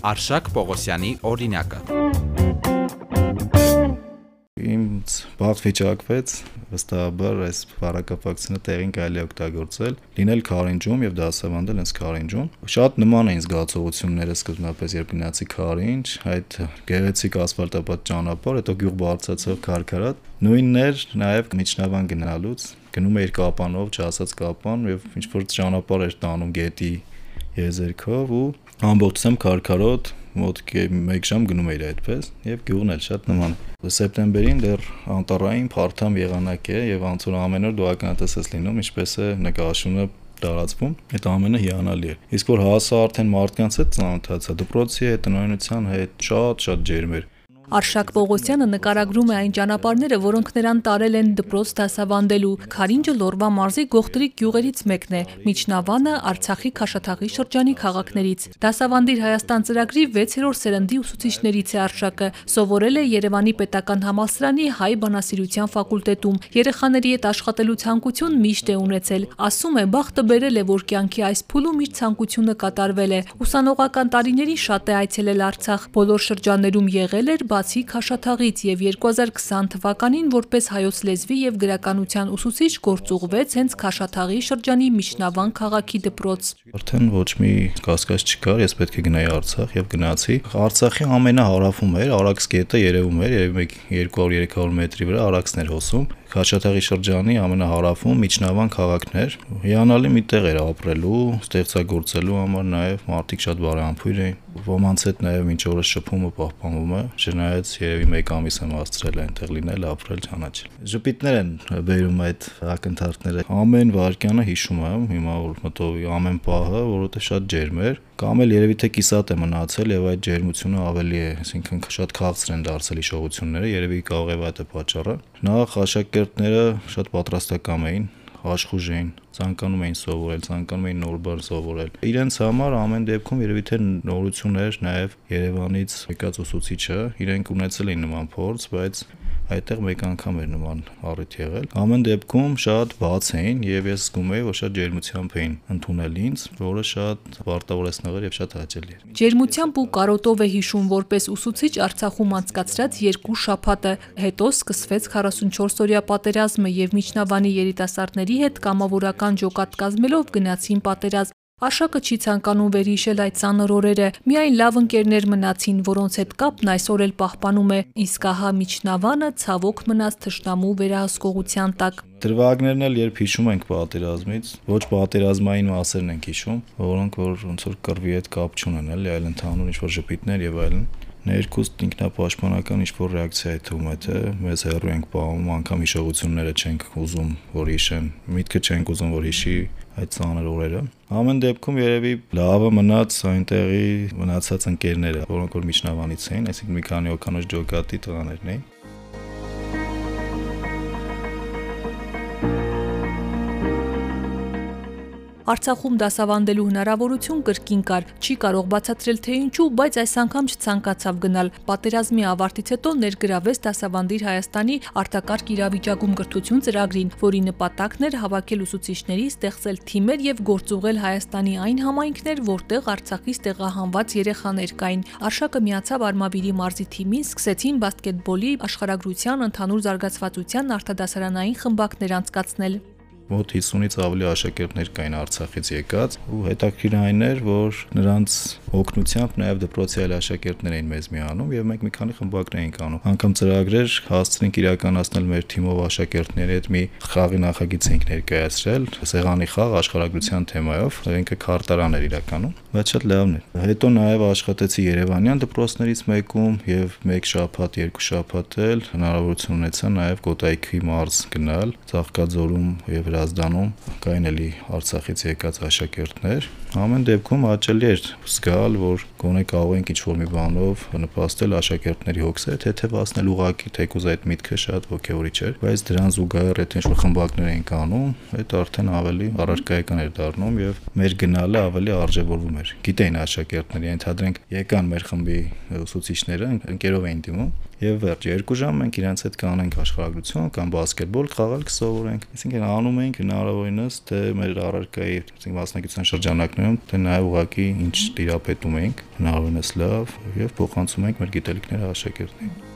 Արշակ Պողոսյանի օրինակը ինձ բախտ վիճակվեց վստահաբար այս բարակապակցությունը տեղին կարելի օգտագործել, լինել Քարինջում եւ դասավանդել հենց Քարինջում։ Շատ նման էին զգացողությունները սկզբնապես, երբ գնացի Քարինջ, այդ գեղեցիկ ասֆալտապատ ճանապարհ, հետո գյուղ բարձրացավ Քարքարատ, նույնն էր նաեւ Միչնավան գնալուց, գնում էիր Կապանով, չասած Կապան եւ ինչ որ ճանապարհ էր տանում գետի եզերքով ու ամբողջությամբ քարքարոտ մոտ 1 ժամ գնում էիր այդպես եւ գյուղն էլ շատ նման սեպտեմբերին դեռ անտարային փարթամ եղանակ է եւ անցոր ամեն օր դու ականատեսես լինում ինչպես է նկարաշունը տարածվում այդ ամենը հիանալի է իսկ որ հասա արդեն մարդկանց հետ ծանոթացա դպրոցի հետ տնօրինության հետ շատ շատ ջերմ էր Արշակ Պողոսյանը նկարագրում է այն ճանապարհները, որոնք նրան տարել են դպրոց դասավանդելու։ Խարինջը Լորվա մարզի Գողտրիկ գյուղերից մեկն է։ Միջնավանը Արցախի Խաշաթաղի շրջանի քաղաքներից։ Դասավանդիր Հայաստան ծրագրի 6-րդ սերնդի ուսուցիչներից է Արշակը։ Սովորել է Երևանի Պետական համալսարանի հայ բանասիրության ֆակուլտետում։ Երեխաների հետ աշխատելու ցանկություն միշտ է ունեցել։ Ասում է, բախտը բերել է, որ կյանքի այս փուլում իր ցանկությունը կատարվել է։ Ուսանողական տարիներին շատ է այցելել Արցախ։ Բոլոր շրջաններում եղել էր, բացի Քաշաթաղից եւ 2020 թվականին որպես հայոց լեզվի եւ գրականության ուսուցիչ գործուղվեց հենց Քաշաթաղի շրջանի Միջնավան քաղաքի դպրոց։ Արդեն ոչ մի կասկած չկար, ես պետք է գնայի Արցախ եւ գնացի։ Արցախի ամենահարավում էր, Արաքս գետը երևում էր, երևի 200-300 մետրի վրա Արաքսն էր հոսում։ Խաչաթաղի շրջանի ամենահարավում Միջնավան քաղաքն էր։ Հիանալի մի տեղ էր ապրելու, ստեղծագործելու համար նաև մարդիկ շատ բարեհամբույր էին։ Ոմանց հետ նաև մինչ օրս շփումը պահպանվում է, չնայած երևի 1 ամիս եմ աստրել այնտեղ լինել, ապրել, ճանաչել։ Ժպիտներ են բերում այդ ակնթարթները։ Ամեն վարքյանը հիշում եմ, հիմա որ մտով ամեն պահը, որովհետև շատ ջերմ էր, կամ էլ երևի թե կիսատ է մնացել եւ այդ ջերմությունը ավելի է, այսինքն շատ քաղցր են դարձել հիշողությունները, երևի կարող է այդ է պատճառը։ Նախ աշակերտները շատ պատրաստակամ էին, աշխուժ էին, ցանկանում էին սովորել, ցանկանում էին նոր բան սովորել։ Իրենց համար ամեն դեպքում երևի թե նորություններ նաև Երևանից եկած ուսուցիչը իրենք ունեցել էին նման փորձ, բայց այդտեղ մեկ անգամ էր նման առիթ եղել։ Ամեն դեպքում շատ բաց էին եւ ես զգում եի, որ շատ ջերմությամբ էին ընդունել ինձ, որը շատ պարտավորեցնող էր եւ շատ հաճելի էր։ Ջերմությամբ ու կարոտով է հիշում որպես ուսուցիչ Արցախում անցկացրած երկու շաբաթը, հետո սկսվեց 44 օրյա պատերազմը եւ Միջնավանի երիտասարդների հետ կամավորական ջոկատ կազմելով գնացին պատերազմ Աշակը չի ցանկանում վերհիշել այդ ցանր օրերը։ Միայն լավ ընկերներ մնացին, որոնց հետ կապն այսօր էլ պահպանում է։ Իսկ ահա Միջնավանը ցավոք մնաց թշնամու վերահսկողության տակ։ Դրվագներն էլ երբ հիշում ենք պատերազմից, ոչ պատերազմային մասերն ենք հիշում, որոնք որ ոնց որ կռվի հետ կապ չունեն, այլ ընդհանուր ինչ-որ ժպիտներ եւ այլն ներքուստ ինքնապաշտպանական ինչ-որ ռեակցիա է թվում թե մեզ հեռու ենք պահում, անգամ հիշողությունները չենք ուզում, որ հիշեն, միտքը չենք ուզում, որ հիշի այդ ցաներ օրերը։ Ամեն դեպքում երևի լավը մնաց այնտեղի մնացած ընկերները, որոնք որ միջնավանից էին, այսինքն մի քանի օկանոց ջոկատի տղաներն էին Արցախում դասավանդելու հնարավորություն կրկին կար։ Չի կարող բացատրել թե ինչու, բայց այս անգամ չցանկացավ գնալ։ Պատերազմի ավարտից հետո ներգրավեց դասավանդիր Հայաստանի արտակարգ իրավիճակում կրթություն ծրագրին, որի նպատակն էր հավաքել ուսուցիչների, ստեղծել թիմեր եւ գործուղել Հայաստանի այն համայնքներ, որտեղ Արցախից տեղահանված երեխաներ կային։ Արշակը միացավ Արմավիրի մարզի թիմին, սկսեցին բասկետբոլի աշխարհագրության ընդհանուր զարգացվածության արտադասարանային խմբակներ անցկացնել մոտ 50-ից ավելի աշակերտներ կային Արցախից եկած ու հետաքրքիր այն էր, որ նրանց օգնությամբ նաև դպրոցի այլ աշակերտներ էին մեզ միանում եւ մենք մի քանի խմբակներ էինք անում։ Անկամ ծրագրեր հասցրինք իրականացնել մեր թիմով աշակերտների հետ մի խաղի նախագիծ էինք ներկայացրել, սեղանի խաղ աշխարհագրության թեմայով, ինքը քարտարան էր իրականում, բայց շատ լավն էր։ Հետո նաև աշխատեցի Երևանյան դպրոցներից մեկում եւ մեկ շաբաթ, երկու շաբաթ էլ հնարավորություն ունեցա նաև Կոտայքի մարզ գնալ, Ծաղկաձորում եւ Հրազդանում կային էլի Արցախից եկած աշակերտներ։ Ամեն դեպքում հաճելի էր զգալ, որ գոնե կարող ենք ինչ-որ մի բանով նպաստել աշակերտների հոգսերը, թեթևացնել ուղակի, թեկուզ այդ միտքը շատ ոգևորիչ էր, բայց դրան զուգահեռ այդ ինչ-որ խմբակներ էին կանում, այդ արդեն ավելի առարկայական էր դառնում եւ մեր գնալը ավելի արժևորվում էր։ Գիտեին աշակերտների, ընդհանրենք եկան մեր խմբի ուսուցիչները, ընկերով էին դիմում եւ վերջ 2 ժամ մենք իրենց հետ կանենք աշխարհագրություն կամ բասկետբոլ խաղալ կսովորենք այսինքն անում ենք հնարավորինս թե մեր առարկայի այսինքն մասնակցության շրջանակներում թե նաեւ ուղակի ինչ տիրապետում ենք հնարավորինս լավ եւ փոխանցում ենք մեր գիտելիքները աշակերտներին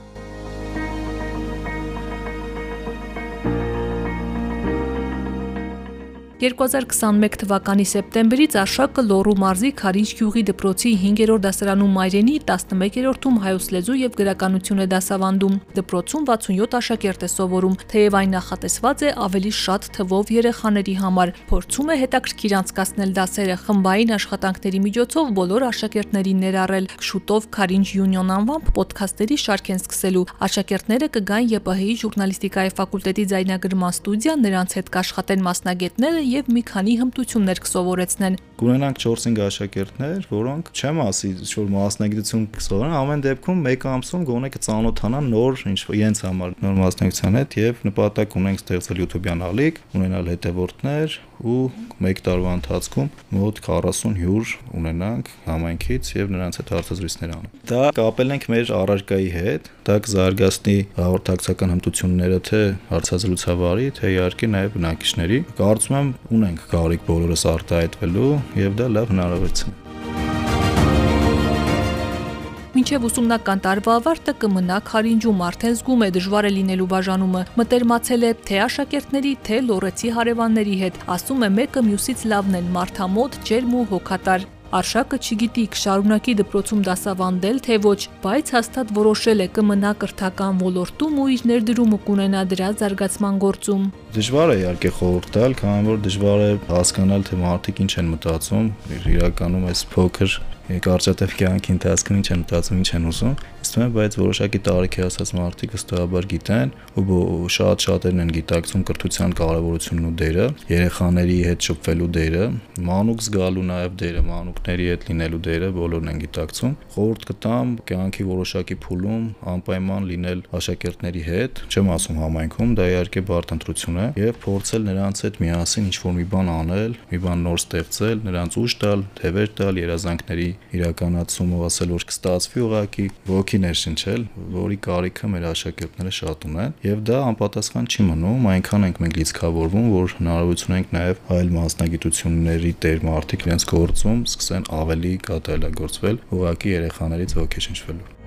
2021 թվականի սեպտեմբերից Արշակը Լոռու մարզի Խարինջ գյուղի դպրոցի 5-րդ դասարանում մայրենի 11-րդում հայոց լեզու եւ գրականություն է դասավանդում։ Դպրոցում 67 աշակերտ է սովորում, թեև այն նախատեսված է ավելի շատ թվով երեխաների համար։ Փորձում է հետաքրքիր անցկացնել դասերը խմբային աշխատանքների միջոցով բոլոր աշակերտներին ներառել։ Շուտով Խարինջ Յունիոն անվամբ ոդքասթերի շարք են սկսելու։ Աշակերտները կգան ԵՊՀ-ի ժուրնալիստիկայի ֆակուլտետի ձայնագրման ստուդիա, նրանց հետ կաշխատեն մասնագետները եւ մի քանի հմտություններ կսովորեցնեն։ Կունենանք 4-5 աշակերտներ, որոնք չեմ ասի, որ մասնագիտություն կսովորեն, ամեն դեպքում մեկ ամսում գոնե կծանոթանան նոր ինչ իրենց համար նոր մասնագիտության հետ եւ նպատակ ունենք ստեղծել YouTube-յան ալիք, ունենալ հետևորդներ ու 1 տարվա ընթացքում մոտ 40 հյուր ունենանք համայնքից եւ նրանց հետ հարցազրույցներ անենք։ Դա կապել ենք մեր առարկայի հետ, դա կզարգացնի հաղորդակցական հմտությունները թե հարցազրույցավարի, թե իհարկե նաեւ բնակիչների։ Կարծում եմ ունենք կարիք բոլորս արտահայտվելու եւ դա լավ հնարավորություն է։ Մինչև ուսումնական տարվա ավարտը կմնա Խարինջում արդեն զգում է դժվար է լինելու բաժանումը։ Մտերմացել է թե աշակերտների, թե լորեցի հարևանների հետ։ Ասում է մեկը մյուսից լավն են, մարդամոտ, ջերմ ու հոգատար։ Արշակը չգիտի կշարունակի դպրոցում դասավանդել, թե ոչ, բայց հաստատ որոշել է կմնա կրթական ոլորտում ու իր ներդրումը կունենա դրա զարգացման գործում։ Դժվար է իհարկե խորհուրդ տալ, քանի որ դժվար է հասկանալ, թե մարդիկ ինչ են մտածում, իրականում այս փոքր կարճատև կյանքի ընթացքում ինչ են մտածում, ինչ են ուզում։ Իսկ մե բայց որոշակի տարիքի հասած մարդիկ վստահաբար գիտեն ու շատ շատերն են գիտակցում կրթության կարևորությունն ու դերը, երեխաների հետ շփվելու դերը, մանուկ զգալու նաև դերը, մանուկների հետ լինելու դերը բոլորն են գիտակցում։ Խորհուրդ կտամ կյանքի որոշակի փուլում անպայման լինել աշակերտների հետ, չեմ ասում համայնքում, դա իհարկե բարդ ընտրություն է, եւ փորձել նրանց հետ միասին ինչ-որ մի բան անել, մի բան նոր ստեղծել, նրանց ուժ տալ, թևեր տալ, երազանքների իրականացումը ասել որ կստացվի ուղակի ոգի ներշնչել, որի կարիքը մեր աշակերտները շատ ունեն եւ դա անպատասխան չի մնում, այնքան ենք մենք լիցքավորվում, որ հնարավորություն ենք նաեւ այլ մասնագիտությունների տեր մարդիկ իրենց գործում սկսեն ավելի կատարելագործվել ուղակի երեխաներից ոգեշնչվելու